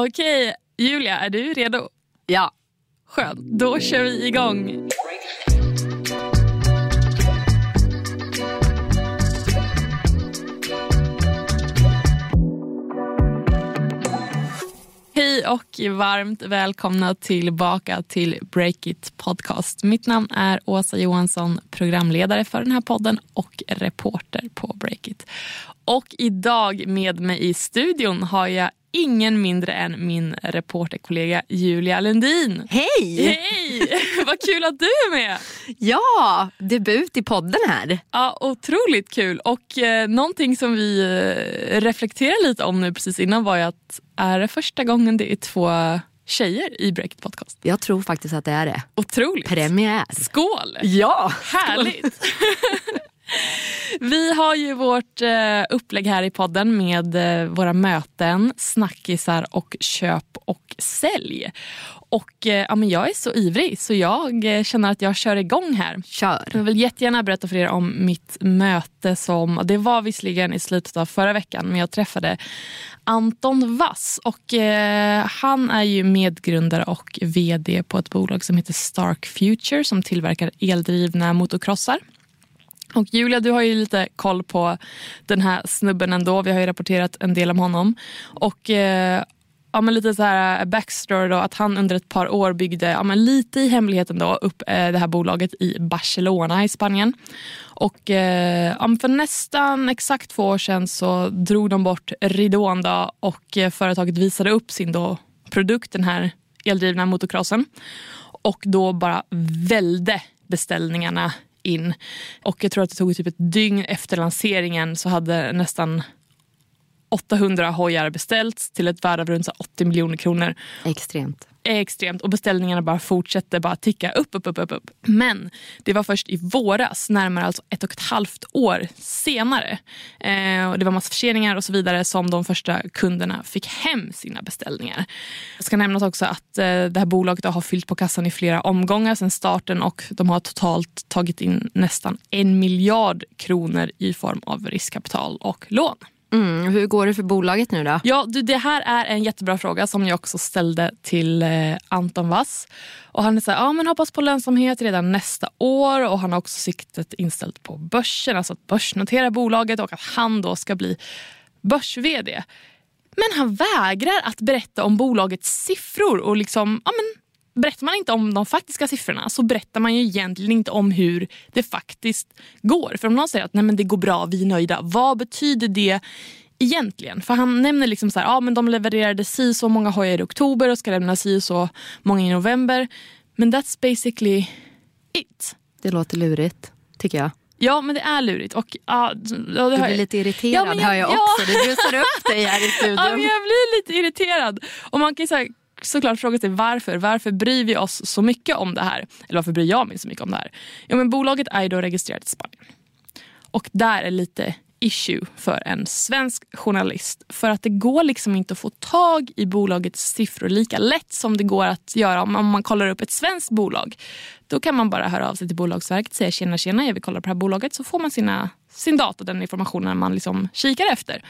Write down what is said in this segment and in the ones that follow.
Okej, Julia, är du redo? Ja. Skönt, då kör vi igång. Hej och varmt välkomna tillbaka till Breakit Podcast. Mitt namn är Åsa Johansson, programledare för den här podden och reporter på Breakit. Och idag med mig i studion har jag ingen mindre än min reporterkollega Julia Lundin. Hej! Hej! Vad kul att du är med! Ja, debut i podden här. Ja, otroligt kul. Och eh, någonting som vi eh, reflekterade lite om nu precis innan var ju att är det första gången det är två tjejer i Breakit Podcast? Jag tror faktiskt att det är det. Otroligt. Premiär. Skål! Ja! Härligt! Vi har ju vårt eh, upplägg här i podden med eh, våra möten, snackisar och köp och sälj. Och eh, ja, men jag är så ivrig så jag känner att jag kör igång här. Kör. Jag vill jättegärna berätta för er om mitt möte som, det var visserligen i slutet av förra veckan, men jag träffade Anton Vass och eh, han är ju medgrundare och vd på ett bolag som heter Stark Future som tillverkar eldrivna motocrossar. Och Julia, du har ju lite koll på den här snubben ändå. Vi har ju rapporterat en del om honom. Och eh, ja, men lite så här eh, backstory då, att han under ett par år byggde, ja, men lite i hemligheten då, upp eh, det här bolaget i Barcelona i Spanien. Och eh, ja, för nästan exakt två år sedan så drog de bort ridån då, och eh, företaget visade upp sin då produkt, den här eldrivna motocrossen. Och då bara välde beställningarna in. Och jag tror att det tog typ ett dygn efter lanseringen så hade nästan 800 hojar beställts till ett värde av runt 80 miljoner kronor. Extremt. Extremt och beställningarna bara fortsätter bara ticka upp, upp, upp, upp, upp. Men det var först i våras, närmare alltså ett och ett halvt år senare. Eh, och det var massa förseningar och så vidare som de första kunderna fick hem sina beställningar. Jag ska nämnas också att eh, det här bolaget har fyllt på kassan i flera omgångar sedan starten och de har totalt tagit in nästan en miljard kronor i form av riskkapital och lån. Mm, hur går det för bolaget nu då? Ja, du, det här är en jättebra fråga som jag också ställde till eh, Anton Vass. Och han är så här, ja, men hoppas på lönsamhet redan nästa år och han har också siktet inställt på börsen, alltså att börsnotera bolaget och att han då ska bli börs-vd. Men han vägrar att berätta om bolagets siffror och liksom, ja, men, berättar man inte om de faktiska siffrorna så berättar man ju egentligen inte om hur det faktiskt går. För om någon säger att Nej, men det går bra, vi är nöjda, vad betyder det egentligen? För han nämner liksom så här, ja, men de levererade si så många hojar i oktober och ska lämna si så många i november. Men that's basically it. Det låter lurigt, tycker jag. Ja, men det är lurigt. Och, ja, det du blir lite irriterad ja, jag, hör jag också. Ja. Det brusar upp dig här i studion. Ja, jag blir lite irriterad. Och man kan här, såklart fråga sig varför. Varför bryr vi oss så mycket om det här? Eller varför bryr jag mig så mycket om det här? Jo, men bolaget är då registrerat i Spanien. Och där är lite issue för en svensk journalist. För att det går liksom inte att få tag i bolagets siffror lika lätt som det går att göra om man kollar upp ett svenskt bolag. Då kan man bara höra av sig till Bolagsverket och säga tjena tjena jag vill kolla på det här bolaget så får man sina, sin data, den informationen man liksom kikar efter.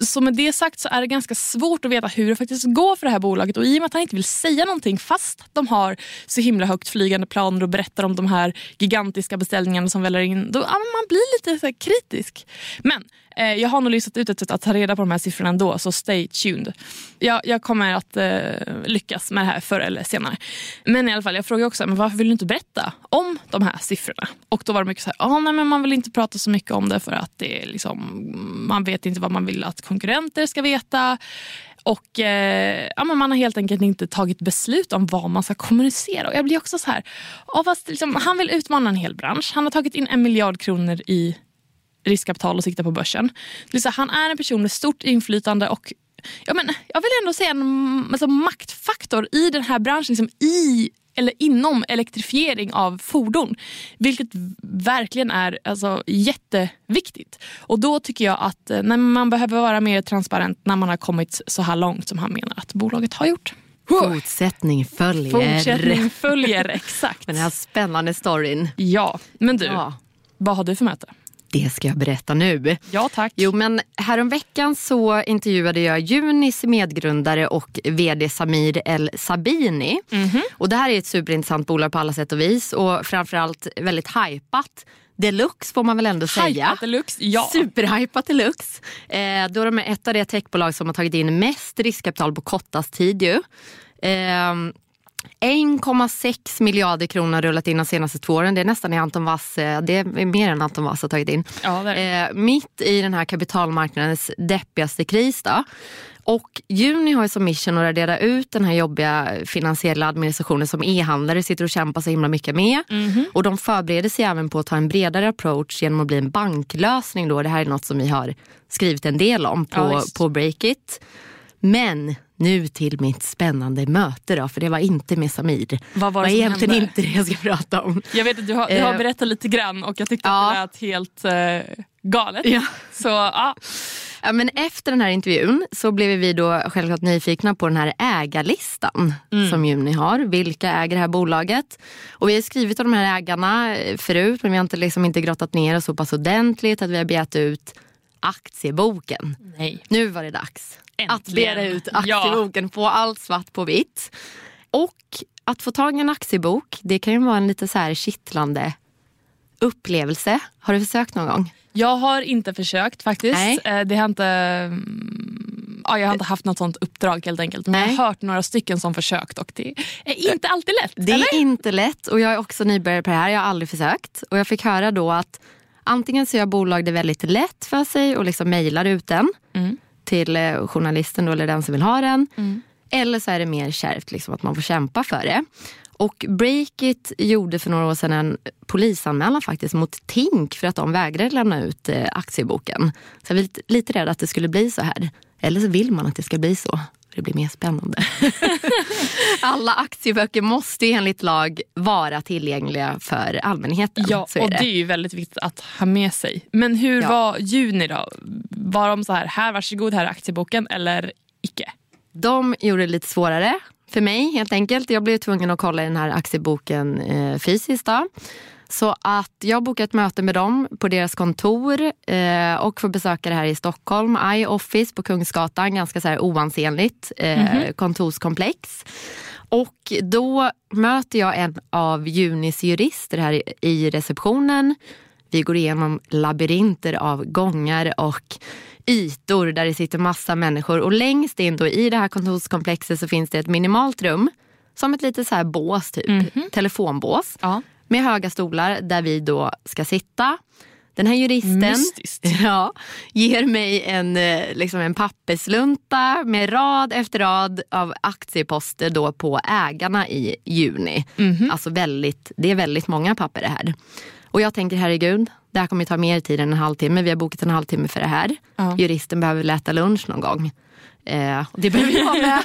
Så med det sagt så är det ganska svårt att veta hur det faktiskt går för det här bolaget. Och i och med att han inte vill säga någonting fast de har så himla högt flygande planer och berättar om de här gigantiska beställningarna som väller in. Då, ja, man blir lite så kritisk. Men Eh, jag har nog listat ut ett sätt att ta reda på de här siffrorna ändå, så stay tuned. Jag, jag kommer att eh, lyckas med det här förr eller senare. Men i alla fall, jag frågade också men varför vill du inte berätta om de här siffrorna. Och då var det mycket så här, ah, nej, men man vill inte prata så mycket om det för att det är liksom, man vet inte vad man vill att konkurrenter ska veta. Och eh, ja, Man har helt enkelt inte tagit beslut om vad man ska kommunicera. Och jag blir också så här, ja, fast liksom, han vill utmana en hel bransch. Han har tagit in en miljard kronor i riskkapital och siktar på börsen. Det han är en person med stort inflytande och ja, men, jag vill ändå säga en alltså, maktfaktor i den här branschen. Liksom i eller inom elektrifiering av fordon. Vilket verkligen är alltså, jätteviktigt. Och då tycker jag att eh, när man behöver vara mer transparent när man har kommit så här långt som han menar att bolaget har gjort. Fortsättning följer. Fortsättning följer, exakt. Den här spännande storyn. Ja, men du. Ja. Vad har du för möte? Det ska jag berätta nu. Ja tack. Jo men häromveckan så intervjuade jag Junis medgrundare och vd Samir El Sabini. Mm -hmm. Och det här är ett superintressant bolag på alla sätt och vis och framförallt väldigt hypat deluxe får man väl ändå säga. Deluxe, ja. Superhypat deluxe. Eh, då de är ett av de techbolag som har tagit in mest riskkapital på kortast tid ju. Eh, 1,6 miljarder kronor rullat in de senaste två åren. Det är nästan i Anton Wass, eh, det är mer än Anton Wass har tagit in. Ja, eh, mitt i den här kapitalmarknadens deppigaste kris. Då. Och Juni har ju som mission att radera ut den här jobbiga finansiella administrationen som e-handlare sitter och kämpar så himla mycket med. Mm -hmm. Och de förbereder sig även på att ta en bredare approach genom att bli en banklösning. Då. Det här är något som vi har skrivit en del om på, ja, på Breakit. Men nu till mitt spännande möte då, för det var inte med Samir. Vad var det, det var egentligen hände? inte det jag ska prata om. Jag vet att du har, du har eh, berättat lite grann och jag tyckte ja. att det lät helt uh, galet. Ja. Så, ja. Ja, men efter den här intervjun så blev vi då självklart nyfikna på den här ägarlistan mm. som Juni har. Vilka äger det här bolaget? Och vi har skrivit om de här ägarna förut men vi har inte, liksom inte grottat ner oss så pass ordentligt att vi har begärt ut aktieboken. Nej. Nu var det dags. Äntligen. Att begära ut aktieboken, ja. få allt svart på vitt. Och att få tag i en aktiebok, det kan ju vara en lite så här kittlande upplevelse. Har du försökt någon gång? Jag har inte försökt faktiskt. Nej. Eh, det har inte, ja, jag har inte haft något sånt uppdrag helt enkelt. Men jag har hört några stycken som försökt och det är inte alltid lätt. Det eller? är inte lätt och jag är också nybörjare på det här. Jag har aldrig försökt. Och jag fick höra då att antingen så gör bolag det väldigt lätt för sig och liksom mejlar ut den mm. Till eh, journalisten då, eller den som vill ha den. Mm. Eller så är det mer kärvt, liksom, att man får kämpa för det. Och Breakit gjorde för några år sedan en polisanmälan faktiskt mot Tink för att de vägrade lämna ut eh, aktieboken. Så jag är lite, lite rädd att det skulle bli så här. Eller så vill man att det ska bli så. Det blir mer spännande. Alla aktieböcker måste enligt lag vara tillgängliga för allmänheten. Ja, och det. det. är ju väldigt viktigt att ha med sig. Men hur ja. var Juni då? Var de så här, här varsågod, här är aktieboken eller icke? De gjorde det lite svårare för mig helt enkelt. Jag blev tvungen att kolla i den här aktieboken eh, fysiskt. Då. Så att jag bokade ett möte med dem på deras kontor eh, och får besöka det här i Stockholm. iOffice på Kungsgatan, ganska så här oansenligt eh, mm -hmm. kontorskomplex. Och då möter jag en av Junis jurister här i receptionen. Vi går igenom labyrinter av gångar och ytor där det sitter massa människor. Och längst in då i det här kontorskomplexet så finns det ett minimalt rum. Som ett litet så här bås, typ. Mm -hmm. Telefonbås. Ja. Med höga stolar där vi då ska sitta. Den här juristen ja, ger mig en, eh, liksom en papperslunta med rad efter rad av aktieposter då på ägarna i juni. Mm -hmm. Alltså väldigt, det är väldigt många papper det här. Och jag tänker herregud, det här kommer ta mer tid än en halvtimme. Vi har bokat en halvtimme för det här. Ja. Juristen behöver äta lunch någon gång. Eh, det behöver jag med.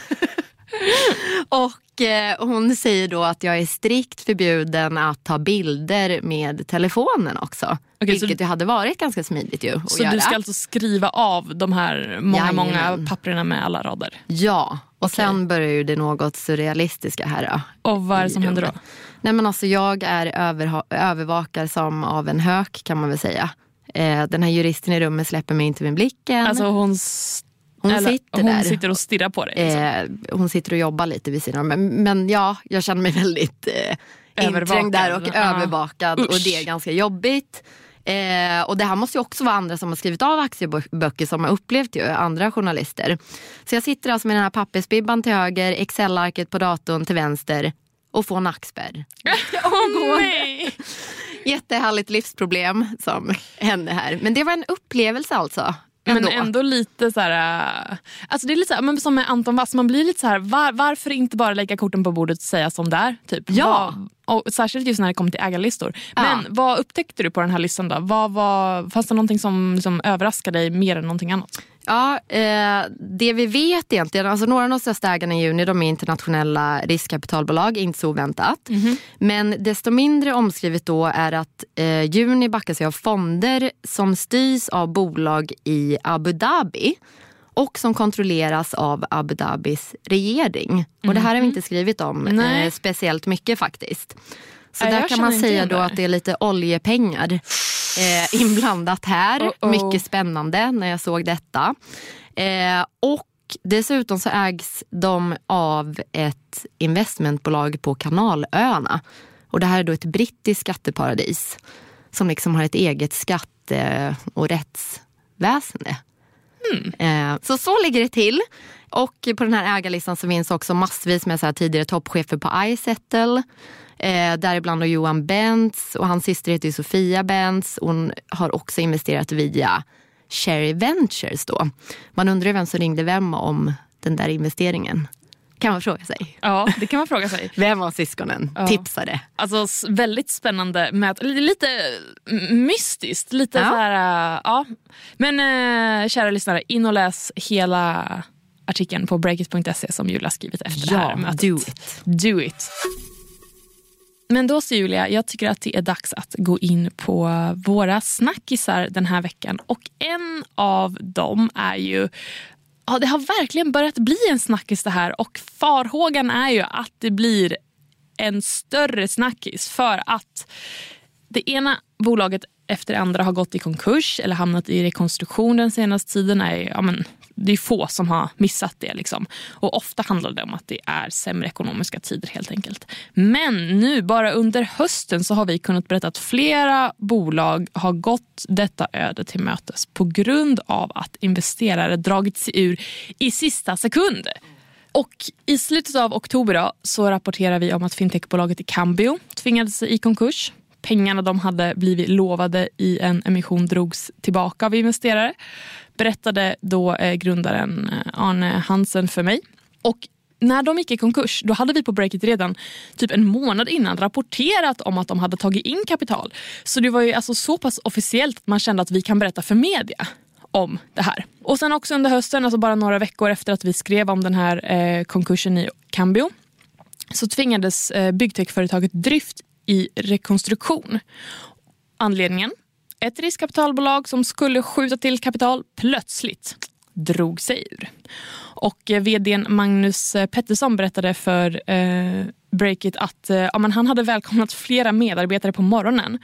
och eh, hon säger då att jag är strikt förbjuden att ta bilder med telefonen också. Okay, vilket ju hade varit ganska smidigt ju Så göra. du ska alltså skriva av de här många, många papperna med alla rader? Ja, och okay. sen börjar ju det något surrealistiska här. Då, och vad är det som händer då? Nej men alltså jag är över, övervakad som av en hök kan man väl säga. Eh, den här juristen i rummet släpper mig inte med blicken. Alltså hon hon Eller, sitter hon där. sitter och stirrar på dig? Liksom. Eh, hon sitter och jobbar lite vid sidan men, men ja, jag känner mig väldigt eh, inträngd där och ah. övervakad Usch. och det är ganska jobbigt. Eh, och det här måste ju också vara andra som har skrivit av aktieböcker som har upplevt ju, andra journalister. Så jag sitter alltså med den här pappersbibban till höger, Excel-arket på datorn till vänster och få nackspärr. oh, nej! Jättehärligt livsproblem som hände här. Men det var en upplevelse alltså. Ändå. Men ändå lite så här, äh, alltså det är lite så men som med Anton Wass, man blir lite så här, var, varför inte bara lägga korten på bordet och säga som det är? Typ. Ja. Var, och särskilt just när det kommer till ägarlistor. Men ja. vad upptäckte du på den här listan då? Vad var, fanns det någonting som liksom överraskade dig mer än någonting annat? Ja, eh, det vi vet egentligen, alltså några av de största ägarna i Juni de är internationella riskkapitalbolag, inte så oväntat. Mm -hmm. Men desto mindre omskrivet då är att eh, Juni backar sig av fonder som styrs av bolag i Abu Dhabi och som kontrolleras av Abu Dhabis regering. Mm -hmm. Och det här har vi mhm. inte skrivit om eh, speciellt mycket faktiskt. Så Nej, där kan man säga då att det är lite oljepengar eh, inblandat här. Uh-oh. Mycket spännande när jag såg detta. Eh, och dessutom så ägs de av ett investmentbolag på Kanalöarna. Och det här är då ett brittiskt skatteparadis som liksom har ett eget skatte och rättsväsende. Eh, Så så ligger det till. Och på den här ägarlistan så finns också massvis med så tidigare toppchefer på iSettle. Eh, däribland då Johan Bentz och hans syster heter ju Sofia Bentz. Hon har också investerat via Cherry Ventures då. Man undrar ju vem som ringde vem om den där investeringen. Kan man fråga sig. Ja, det kan man fråga sig. Vem av syskonen Ja. tipsade? Alltså väldigt spännande möte. Lite, lite mystiskt. Lite Ja. så här, äh, ja. Men äh, kära lyssnare, in och läs hela artikeln på breakit.se som Julia skrivit efter det här Ja, mötet. do it. Do it. Men då så Julia, jag tycker att det är dags att gå in på våra snackisar den här veckan. Och en av dem är ju Ja, det har verkligen börjat bli en snackis det här och farhågan är ju att det blir en större snackis för att det ena bolaget efter det andra har gått i konkurs eller hamnat i rekonstruktion den senaste tiden. Är, ja, men, det är få som har missat det. Liksom. Och Ofta handlar det om att det är sämre ekonomiska tider helt enkelt. Men nu bara under hösten så har vi kunnat berätta att flera bolag har gått detta öde till mötes på grund av att investerare dragit sig ur i sista sekund. Och I slutet av oktober då, så rapporterar vi om att fintechbolaget Cambio tvingades i konkurs. Pengarna de hade blivit lovade i en emission drogs tillbaka av investerare. Berättade då eh, grundaren eh, Arne Hansen för mig. Och när de gick i konkurs då hade vi på Breakit redan typ en månad innan rapporterat om att de hade tagit in kapital. Så det var ju alltså så pass officiellt att man kände att vi kan berätta för media om det här. Och sen också under hösten, alltså bara några veckor efter att vi skrev om den här eh, konkursen i Cambio så tvingades eh, byggtechföretaget Drift i rekonstruktion. Anledningen? Ett riskkapitalbolag som skulle skjuta till kapital plötsligt drog sig ur. Och eh, vdn Magnus eh, Pettersson berättade för eh, Breakit att eh, ja, men han hade välkomnat flera medarbetare på morgonen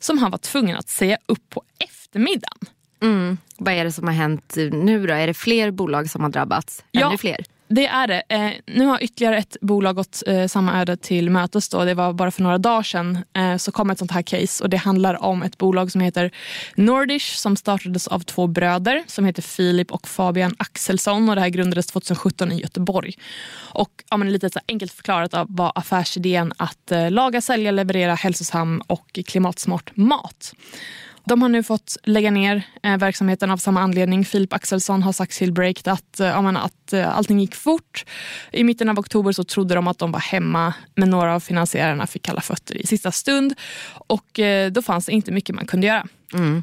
som han var tvungen att säga upp på eftermiddagen. Mm. Vad är det som har hänt nu då? Är det fler bolag som har drabbats? Ja. Ännu fler? Det är det. Eh, nu har ytterligare ett bolag gått eh, samma öde till mötes. Då. Det var bara för några dagar sedan eh, så kom ett sånt här case. Och Det handlar om ett bolag som heter Nordish som startades av två bröder som heter Filip och Fabian Axelsson. Och Det här grundades 2017 i Göteborg. Och ja, men Lite så enkelt förklarat av var affärsidén att eh, laga, sälja, leverera hälsosam och klimatsmart mat. De har nu fått lägga ner eh, verksamheten av samma anledning. Filip Axelsson har sagt till Break att, eh, att eh, allting gick fort. I mitten av oktober så trodde de att de var hemma men några av finansiärerna fick kalla fötter i sista stund. Och Då fanns det inte mycket man kunde göra.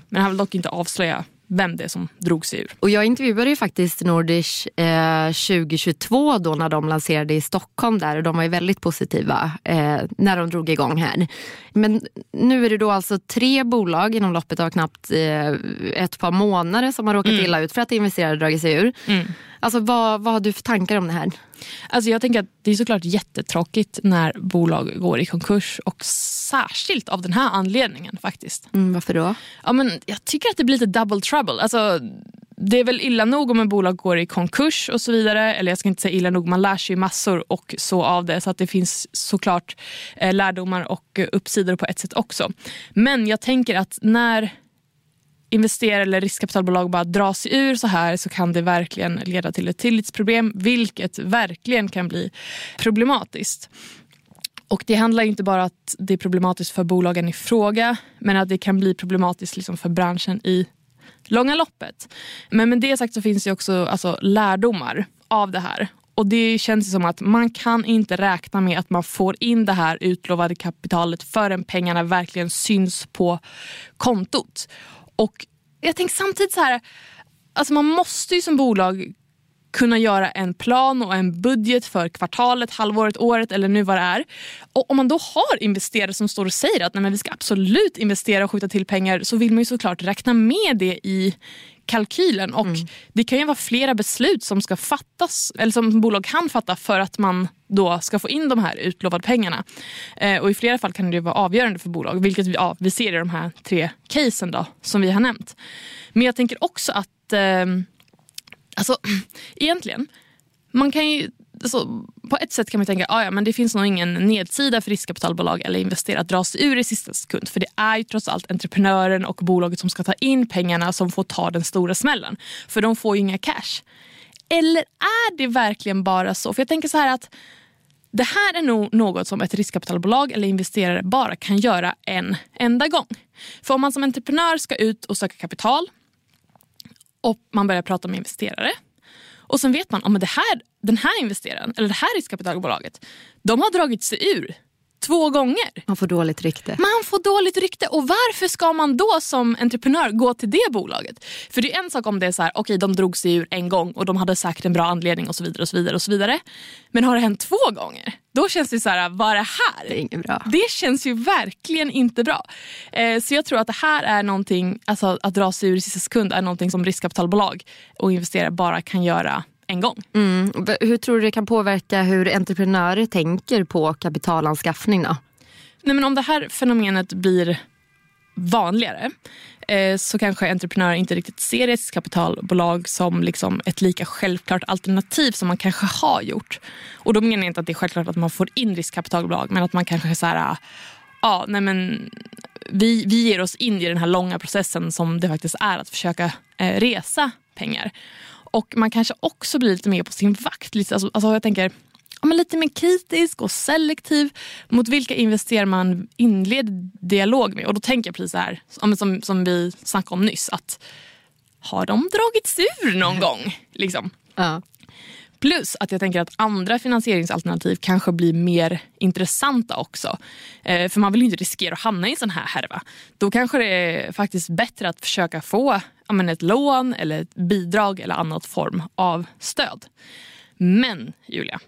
Men han vill dock inte avslöja vem det är som drog sig ur. Och jag intervjuade ju faktiskt Nordish eh, 2022 då när de lanserade i Stockholm där och de var ju väldigt positiva eh, när de drog igång här. Men nu är det då alltså tre bolag inom loppet av knappt eh, ett par månader som har råkat illa ut för att investerare dragit sig ur. Alltså vad, vad har du för tankar om det här? Alltså jag tänker att det är såklart jättetråkigt när bolag går i konkurs och särskilt av den här anledningen faktiskt. Mm, varför då? Ja, men jag tycker att det blir lite double trouble. Alltså, det är väl illa nog om en bolag går i konkurs och så vidare. Eller jag ska inte säga illa nog, man lär sig massor och så av det. Så att det finns såklart eh, lärdomar och uppsidor på ett sätt också. Men jag tänker att när investerare eller riskkapitalbolag bara drar sig ur så här så kan det verkligen leda till ett tillitsproblem vilket verkligen kan bli problematiskt. Och Det handlar inte bara om att det är problematiskt för bolagen i fråga men att det kan bli problematiskt liksom för branschen i långa loppet. Men med det sagt så finns det också alltså, lärdomar av det här. Och Det känns som att man kan inte räkna med att man får in det här utlovade kapitalet förrän pengarna verkligen syns på kontot. Och jag tänker samtidigt så här, alltså man måste ju som bolag kunna göra en plan och en budget för kvartalet, halvåret, året eller nu vad det är. Och om man då har investerare som står och säger att Nej, men vi ska absolut investera och skjuta till pengar så vill man ju såklart räkna med det i kalkylen. Och mm. Det kan ju vara flera beslut som ska fattas eller som bolag kan fatta för att man då ska få in de här utlovade pengarna. Eh, och I flera fall kan det vara avgörande för bolag, vilket vi, ja, vi ser i de här tre casen då, som vi har nämnt. Men jag tänker också att eh, alltså, egentligen, man kan ju alltså, på ett sätt kan man tänka att ja, det finns nog ingen nedsida för riskkapitalbolag eller investerare att dra sig ur i sista sekund. För det är ju trots allt entreprenören och bolaget som ska ta in pengarna som får ta den stora smällen. För de får ju inga cash. Eller är det verkligen bara så? För jag tänker så här att det här är nog något som ett riskkapitalbolag eller investerare bara kan göra en enda gång. För om man som entreprenör ska ut och söka kapital och man börjar prata med investerare och sen vet man att det här, den här investeraren eller det här riskkapitalbolaget de har dragit sig ur två gånger. Man får dåligt rykte. Man får dåligt rykte. Och varför ska man då som entreprenör gå till det bolaget? För det är en sak om det är så här, okej okay, de drog sig ur en gång och de hade säkert en bra anledning och så vidare. och så vidare och så vidare. Men har det hänt två gånger? Då känns det så här, vad är det här? Det är inget bra. Det känns ju verkligen inte bra. Eh, så jag tror att det här är någonting, alltså att dra sig ur i sista sekund är någonting som riskkapitalbolag och investerare bara kan göra en gång. Mm. Hur tror du det kan påverka hur entreprenörer tänker på kapitalanskaffning? Då? Nej, men om det här fenomenet blir vanligare eh, så kanske entreprenörer inte riktigt ser riskkapitalbolag som liksom ett lika självklart alternativ som man kanske har gjort. Och då menar jag inte att det är självklart att man får in riskkapitalbolag men att man kanske så här, ja, nej men, vi, vi ger oss in i den här långa processen som det faktiskt är att försöka eh, resa pengar. Och man kanske också blir lite mer på sin vakt. Alltså, alltså jag tänker ja, men lite mer kritisk och selektiv mot vilka investerare man inleder dialog med. Och då tänker jag precis så här, som, som vi snackade om nyss. att Har de dragits ur någon gång? Liksom. Ja. Plus att jag tänker att andra finansieringsalternativ kanske blir mer intressanta också. Eh, för man vill inte riskera att hamna i en sån här härva. Då kanske det är faktiskt bättre att försöka få ja, ett lån eller ett bidrag eller annat form av stöd. Men Julia,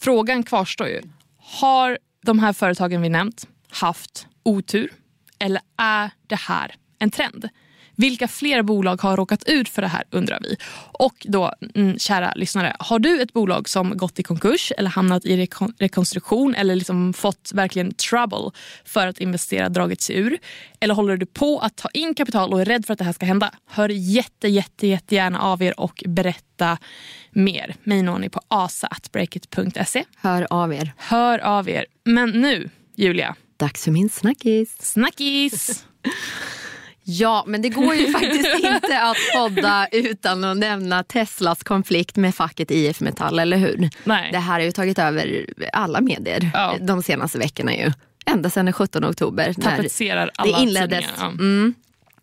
frågan kvarstår ju. Har de här företagen vi nämnt haft otur? Eller är det här en trend? Vilka fler bolag har råkat ut för det här undrar vi. Och då, mm, kära lyssnare, har du ett bolag som gått i konkurs eller hamnat i rekon rekonstruktion eller liksom fått verkligen trouble för att investera dragit sig ur? Eller håller du på att ta in kapital och är rädd för att det här ska hända? Hör jätte, jätte, jättegärna av er och berätta mer. Mig når ni på asa.breakit.se. Hör av er. Hör av er. Men nu, Julia. Dags för min snackis. Snackis! Ja, men det går ju faktiskt inte att podda utan att nämna Teslas konflikt med facket IF Metall, eller hur? Nej. Det här har ju tagit över alla medier ja. de senaste veckorna. ju. Ända sedan den 17 oktober. Tapetserar alla det inleddes. Ja. Mm.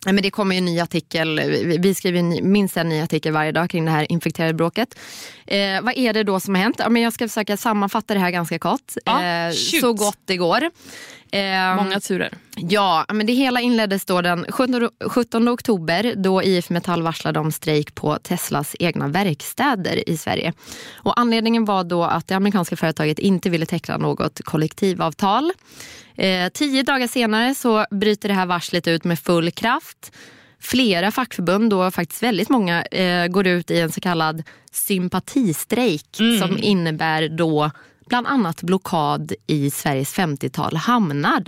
Men det kommer ju en ny artikel, vi skriver minst en ny artikel varje dag kring det här infekterade bråket. Eh, vad är det då som har hänt? Ja, men jag ska försöka sammanfatta det här ganska kort. Ja, eh, så gott det går. Eh, Många turer. Ja, men det hela inleddes då den 17 oktober då IF Metall varslade om strejk på Teslas egna verkstäder i Sverige. Och anledningen var då att det amerikanska företaget inte ville teckna något kollektivavtal. Eh, tio dagar senare så bryter det här varslet ut med full kraft. Flera fackförbund, då faktiskt väldigt många, eh, går ut i en så kallad sympatistrejk mm. som innebär då bland annat blockad i Sveriges 50-tal hamnar.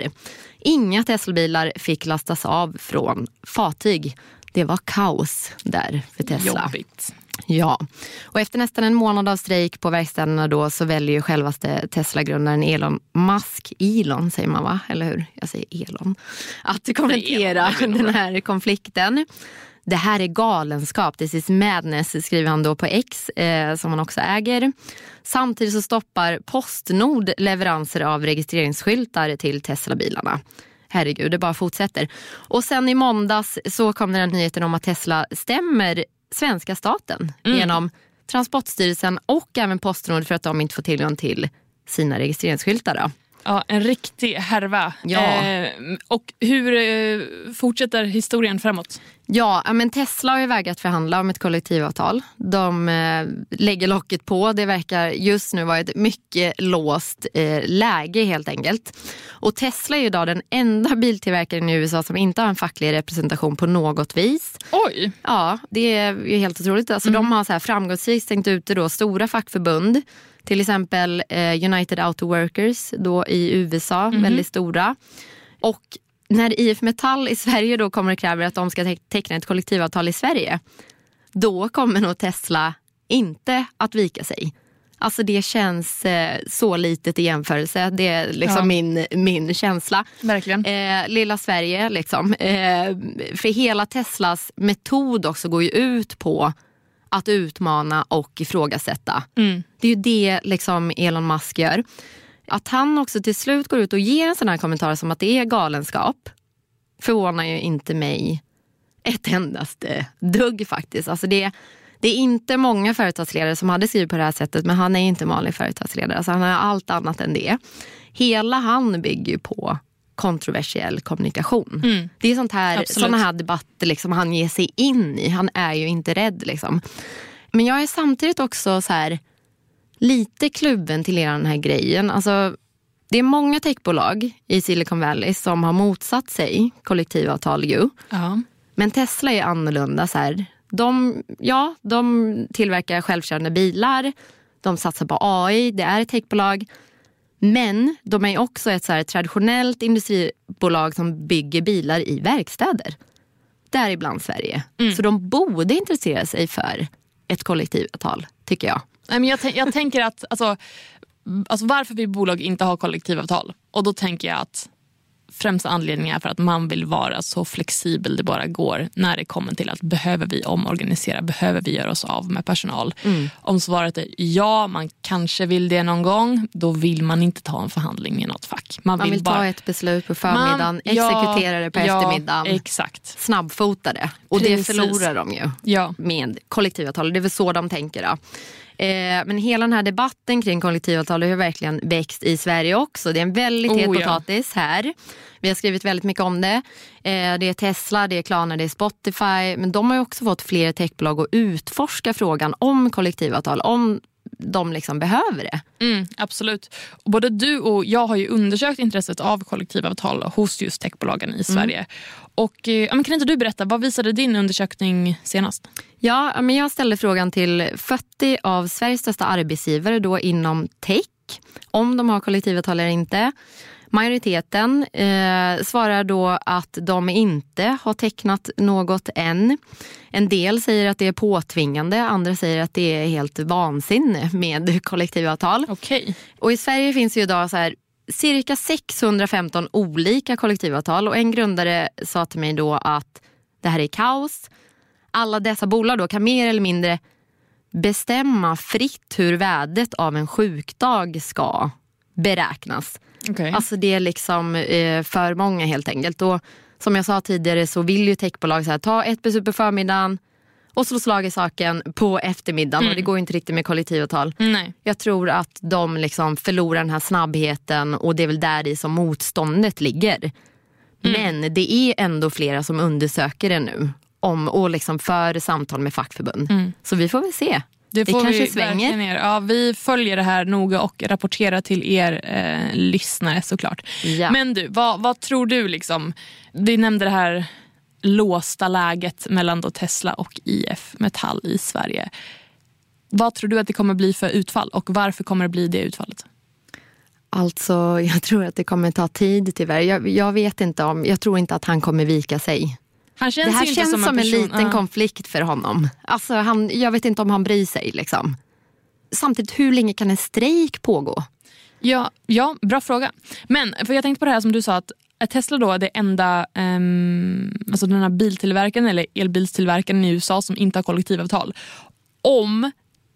Inga Teslabilar fick lastas av från fartyg. Det var kaos där för Tesla. Jobbigt. Ja, och efter nästan en månad av strejk på verkstäderna då så väljer ju självaste Tesla-grundaren Elon Musk, Elon säger man va? Eller hur? Jag säger Elon. Att kommentera den här konflikten. Det här är galenskap, this is madness skriver han då på X eh, som han också äger. Samtidigt så stoppar Postnord leveranser av registreringsskyltar till Tesla-bilarna. Herregud, det bara fortsätter. Och sen i måndags så kom den här nyheten om att Tesla stämmer svenska staten mm. genom Transportstyrelsen och även Postnord för att de inte får tillgång till sina registreringsskyltar. Då. Ja, en riktig härva. Ja. Eh, och hur eh, fortsätter historien framåt? Ja, men Tesla har ju vägrat förhandla om ett kollektivavtal. De eh, lägger locket på. Det verkar just nu vara ett mycket låst eh, läge helt enkelt. Och Tesla är idag den enda biltillverkaren i USA som inte har en facklig representation på något vis. Oj! Ja, det är ju helt otroligt. Alltså, De har så här framgångsrikt stängt ute då stora fackförbund. Till exempel eh, United Auto Workers då i USA, väldigt stora. Och när IF Metall i Sverige då kommer och kräver att de ska te- teckna ett kollektivavtal i Sverige, då kommer nog Tesla inte att vika sig. Alltså det känns eh, så litet i jämförelse. Det är liksom Ja. min, min känsla. Verkligen. Eh, lilla Sverige liksom. Eh, för hela Teslas metod också går ju ut på att utmana och ifrågasätta. Mm. Det är ju det liksom Elon Musk gör. Att han också till slut går ut och ger en sån här kommentar som att det är galenskap förvånar ju inte mig ett endaste dugg faktiskt. Alltså det, det är inte många företagsledare som hade skrivit på det här sättet men han är inte en vanlig företagsledare. Alltså han är allt annat än det. Hela han bygger ju på kontroversiell kommunikation. Det är sånt här, såna här debatter liksom han ger sig in i. Han är ju inte rädd. Liksom. Men jag är samtidigt också så här lite kluven till hela den här grejen. Alltså, det är många techbolag i Silicon Valley som har motsatt sig kollektivavtal ju. Ja. Men Tesla är annorlunda. Så här. De, ja, de tillverkar självkörande bilar, de satsar på AI, det är ett techbolag. Men de är också ett så traditionellt industribolag som bygger bilar i verkstäder. Däribland Sverige. Så de borde intressera sig för ett kollektivavtal, tycker jag. Nej, men jag, tän- jag tänker att alltså, alltså varför vill bolag inte ha kollektivavtal? Och då tänker jag att främsta anledningen är för att man vill vara så flexibel det bara går när det kommer till att behöver vi omorganisera, behöver vi göra oss av med personal? Om svaret är ja, man kanske vill det någon gång, då vill man inte ta en förhandling med något fack. Man, Man vill bara, ta ett beslut på förmiddagen, Man- ja, exekutera det på ja, eftermiddagen. Exakt. snabbfota det. Och Precis. det förlorar de ju Ja. med kollektivavtal. Det är väl så de tänker. Då. Eh, men hela den här debatten kring kollektivavtal har verkligen växt i Sverige också. Det är en väldigt het Oh, ja. potatis här. Vi har skrivit väldigt mycket om det. Eh, det är Tesla, det är Klarna, det är Spotify. Men de har också fått fler techbolag att utforska frågan om kollektivavtal. Om de liksom behöver det. Mm, absolut. Både du och jag har ju undersökt intresset av kollektivavtal hos just techbolagen i Sverige. Och, eh, ja, kan inte du berätta, vad visade din undersökning senast? Ja, men jag ställde frågan till 40 av Sveriges största arbetsgivare då inom tech om de har kollektivavtal eller inte. Majoriteten eh, svarar då att de inte har tecknat något än. En del säger att det är påtvingande, andra säger att det är helt vansinne med kollektivavtal. Okej. Och I Sverige finns ju idag så här, cirka 615 olika kollektivavtal och en grundare sa till mig då att det här är kaos. Alla dessa bolag då kan mer eller mindre bestämma fritt hur värdet av en sjukdag ska beräknas. Okej. Alltså det är liksom eh, för många helt enkelt. Och som jag sa tidigare så vill ju techbolag så här, ta ett beslut på förmiddagen och slå slag i saken på eftermiddagen. Och det går ju inte riktigt med kollektivavtal. Nej. Jag tror att de liksom förlorar den här snabbheten och det är väl där i som motståndet ligger. Men det är ändå flera som undersöker det nu om, och liksom för samtal med fackförbund. Så vi får väl se. Det får kanske svänger. Ja, vi följer det här noga och rapporterar till er eh, lyssnare såklart. Ja. Men du, vad, vad tror du? liksom? Vi nämnde det här låsta läget mellan då Tesla och IF Metall i Sverige. Vad tror du att det kommer bli för utfall och varför kommer det bli det utfallet? Alltså, jag tror att det kommer ta tid tyvärr. Jag, jag vet inte om, jag tror inte att han kommer vika sig. Han känns Det här känns som en, som en person, liten ja. konflikt för honom. Alltså, han, jag vet inte om han bryr sig. Liksom. Samtidigt, hur länge kan en strejk pågå? Ja, ja, bra fråga. Men för jag tänkte på det här som du sa att är Tesla då det enda um, alltså den här biltillverkaren eller elbilstillverkaren i USA som inte har kollektivavtal. Om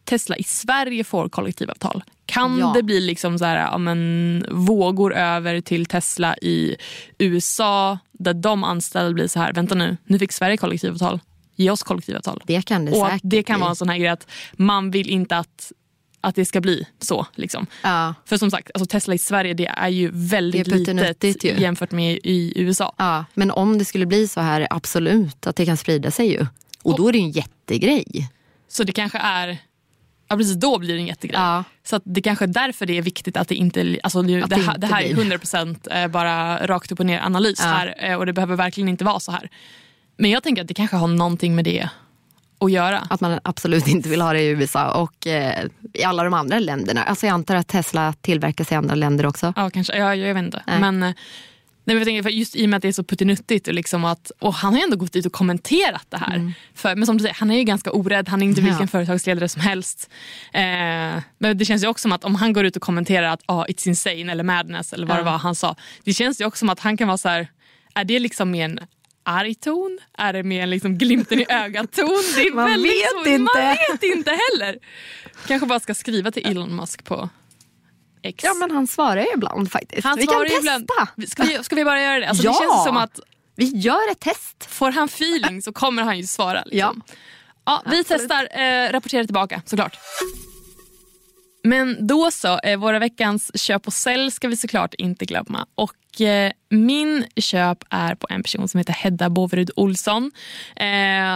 Tesla i Sverige får kollektivavtal, kan Ja. det bli liksom så här, ja, men, vågor över till Tesla i USA där de anställda blir så här, vänta nu, nu fick Sverige kollektivavtal, ge oss kollektivavtal. Det kan det Och säkert det kan bli. vara en sån här grej att man vill inte att att det ska bli så. Liksom. Ja. För som sagt, alltså Tesla i Sverige det är ju väldigt är litet ju. jämfört med i USA. Ja, men om det skulle bli så här, absolut att det kan sprida sig ju. Och då är det ju en jättegrej. Så det kanske är, ja precis då blir det en jättegrej. Ja. Så det kanske är därför det är viktigt att det inte, alltså det, det, det här, det här är blir. 100% eh, bara rakt upp och ner analys Ja. här eh, och det behöver verkligen inte vara så här. Men jag tänker att det kanske har någonting med det att göra. Att man absolut inte vill ha det i USA och eh, i alla de andra länderna. Alltså jag antar att Tesla tillverkas i andra länder också. Ja, kanske. Ja, jag vet inte. Nej. Men, eh, nej, men jag tänker, för just i och med att det är så puttinuttigt och, liksom att, och han har ju ändå gått ut och kommenterat det här. För, men som du säger, han är ju ganska orädd. Han är inte Mm. Ja. vilken företagsledare som helst. Eh, men det känns ju också som att om han går ut och kommenterar att ah, it's insane eller madness eller vad Ja. det var han sa. Det känns ju också som att han kan vara så här, är det liksom med en arg ton? Är det med en liksom glimten i ögat-ton? Det är Man väldigt vet inte. Man vet inte heller. Kanske bara ska skriva till Elon Musk på X. Ja men han svarar ju ibland faktiskt. Han vi kan testa. ibland- Ska vi, ska vi bara göra det? Alltså, Ja. Det känns som att Vi gör ett test. får han feeling så kommer han ju svara. Liksom. Ja, vi Absolut. testar, eh, rapporterar tillbaka såklart. Men då så, eh, våra veckans köp och sälj ska vi såklart inte glömma. Och eh, min köp är på en person som heter Hedda Boverud Olsson. Eh,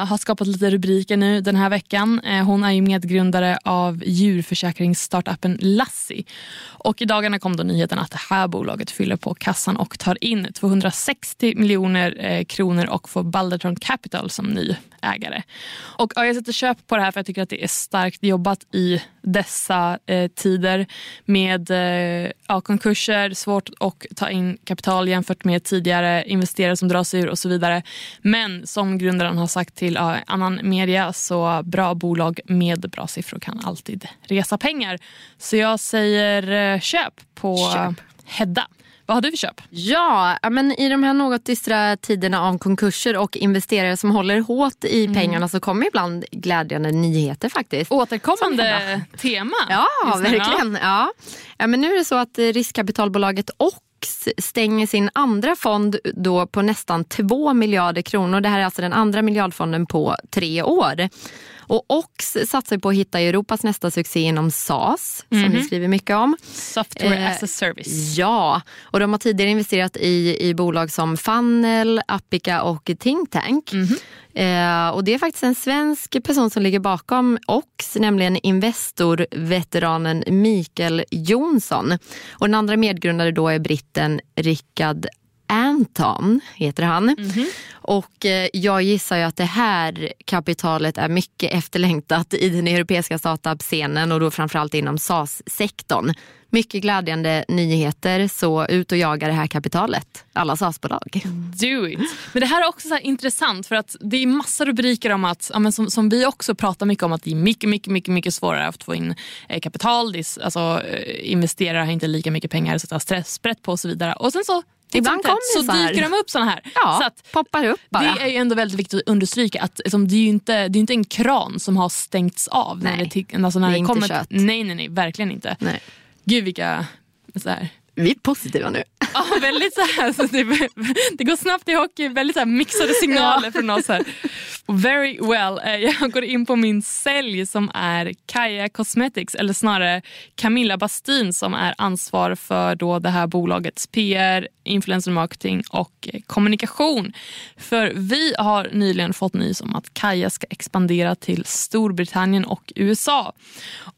har skapat lite rubriker nu den här veckan. Eh, hon är ju medgrundare av djurförsäkringsstartupen Lassi. Och i dagarna kom då nyheten att det här bolaget fyller på kassan och tar in 260 miljoner eh, kronor och får Balderton Capital som ny ägare. Och ja, jag sätter köp på det här för jag tycker att det är starkt jobbat i dessa eh, tider med eh, ja, konkurser, svårt att ta in kapital jämfört med tidigare investerare som drar sig ur och så vidare. Men som grundaren har sagt till ja, annan media så bra bolag med bra siffror kan alltid resa pengar. Så jag säger eh, köp på Köp. Hedda. Vad har du för köp? Ja, men i de här något dystra tiderna av konkurser och investerare som håller hårt i Mm. pengarna så kommer ibland glädjande nyheter faktiskt. Återkommande tema. Ja, just nu, verkligen. Ja. Ja, men nu är det så att eh, riskkapitalbolaget OX stänger sin andra fond då på nästan 2 miljarder kronor. Det här är alltså den andra miljardfonden på tre år. Och OX satsar på att hitta Europas nästa succé inom SAS, som Mhm. vi skriver mycket om. Software Eh, as a service. Ja, och de har tidigare investerat i, i bolag som Funnel, Appica och Think Tank. Eh, och det är faktiskt en svensk person som ligger bakom OX, nämligen Investor-veteranen Mikael Jonsson. Och den andra medgrundare då är britten Rickard Anton, heter han. Och eh, jag gissar ju att det här kapitalet är mycket efterlängtat i den europeiska startup-scenen och då framförallt inom SAS-sektorn. Mycket glädjande nyheter, så ut och jaga det här kapitalet. Alla SAS-bolag. Do it. Men det här är också så intressant för att det är massa rubriker om att, ja, men som, som vi också pratar mycket om, att det är mycket, mycket, mycket, mycket svårare att få in eh, kapital. Det är, alltså, eh, investerare har inte lika mycket pengar att sätta stresssprätt på och så vidare. Och sen så, Ibland kommer så det dyker de upp såna här. Ja, Så att, poppar upp bara. det är ju ändå väldigt viktigt att understryka att liksom, det är ju inte, det är inte en kran som har stängts av. När Nej, det, till- alltså, när det är det inte kommer, kött. Nej, nej, nej, verkligen inte. Nej. Gud vilka... Så här, Vi är positiva nu. Ja, väldigt så här, så det, det går snabbt i hockey, väldigt så här mixade signaler Ja. från oss här. Very well. Eh, Jag går in på min sälj som är Kaja Cosmetics, eller snarare Camilla Bastin som är ansvar för då det här bolagets PR, influencer marketing och eh, kommunikation. För vi har nyligen fått nys om att Kaja ska expandera till Storbritannien och USA.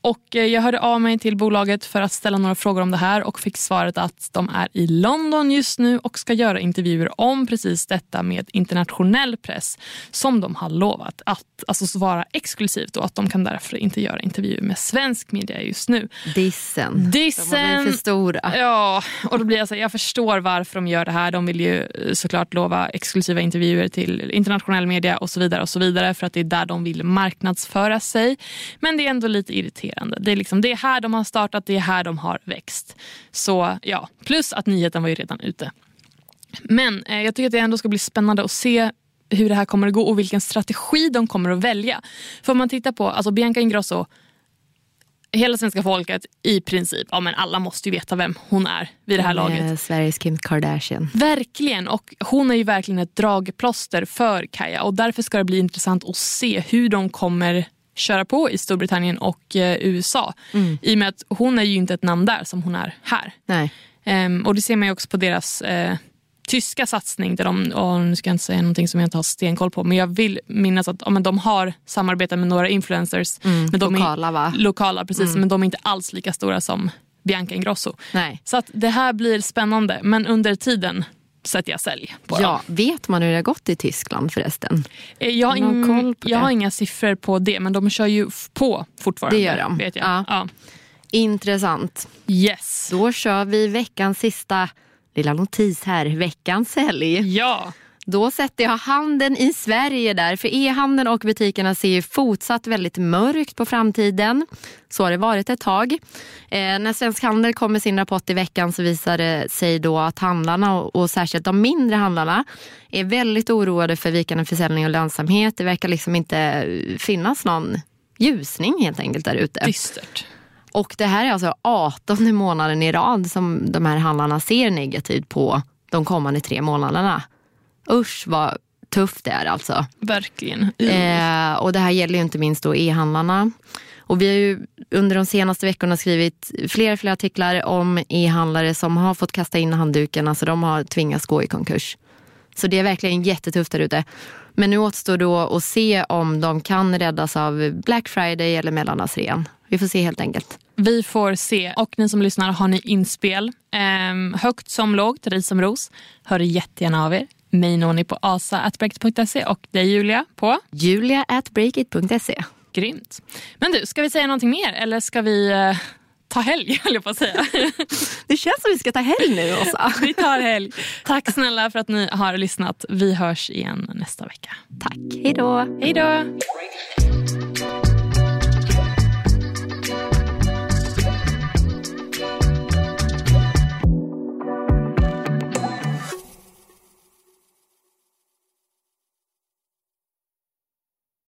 Och eh, jag hörde av mig till bolaget för att ställa några frågor om det här och fick svaret att de är i London just nu och ska göra intervjuer om precis detta med internationell press som de har lovat att alltså, vara exklusivt och att de kan därför inte göra intervjuer med svensk media just nu. Dissen. De Dissen, blivit för stora. Ja, och då blir jag, så, här, jag förstår varför varför de gör det här. De vill ju eh, såklart lova exklusiva intervjuer till internationell media och så vidare och så vidare för att det är där de vill marknadsföra sig. Men det är ändå lite irriterande. Det är, liksom, det är här de har startat, det är här de har växt. Så ja, plus att nyheten var ju redan ute. Men eh, jag tycker att det ändå ska bli spännande att se hur det här kommer att gå och vilken strategi de kommer att välja. För om man tittar på alltså Bianca Ingrosso, hela svenska folket i princip, ja men alla måste ju veta vem hon är vid det här laget. Eh, Sveriges Kim Kardashian. Verkligen, och hon är ju verkligen ett dragplåster för Kaja och därför ska det bli intressant att se hur de kommer köra på i Storbritannien och eh, USA. I och med att hon är ju inte ett namn där som hon är här. Nej. Ehm, och det ser man ju också på deras eh, tyska satsning. Där de, och nu ska jag inte säga någonting som jag inte har stenkoll på. Men jag vill minnas att ja, men de har samarbetat med några influencers. men de lokala, är, va? Lokala, precis. Men de är inte alls lika stora som Bianca Ingrosso. Nej. Så att det här blir spännande. Men under tiden sätter jag sälj på dem. Ja, vet man hur det har gått i Tyskland förresten? Eh, Jag, har, ing- koll på jag det? har inga siffror på det, men de kör ju på fortfarande. Det gör de. Vet jag. Ja. Ja. Intressant. Yes. Då kör vi veckans sista lilla notis här. Veckans sälj. Ja. Då sätter jag handen i Sverige där. För e-handeln och butikerna ser ju fortsatt väldigt mörkt på framtiden. Så har det varit ett tag. Eh, när Svensk Handel kom med sin rapport i veckan så visade det sig då att handlarna och, och särskilt de mindre handlarna är väldigt oroade för vikande försäljning och lönsamhet. Det verkar liksom inte finnas någon ljusning helt enkelt där ute. Dystert. Och det här är alltså 18 månaden i rad som de här handlarna ser negativt på de kommande tre månaderna. Usch vad tufft det är alltså. Verkligen. Eh, och det här gäller ju inte minst då e-handlarna. Och vi har ju under de senaste veckorna skrivit fler och fler artiklar om e-handlare som har fått kasta in handduken, alltså de har tvingats gå i konkurs. Så det är verkligen jättetufft där ute. Men nu återstår då att se om de kan räddas av Black Friday eller mellandagsrean. Vi får se helt enkelt. Vi får se. Och ni som lyssnar, har ni inspel? Ehm, högt som lågt, ris som ros. Hör jättegärna av er. Mig når ni på asa.breakit.se och dig Julia på Julia at breakit.se. Grymt. Men du, ska vi säga någonting mer eller ska vi eh, ta helg höll jag på att säga. Det känns som vi ska ta helg nu Åsa. vi tar helg. Tack snälla för att ni har lyssnat. Vi hörs igen nästa vecka. Tack, hej då. Hej då!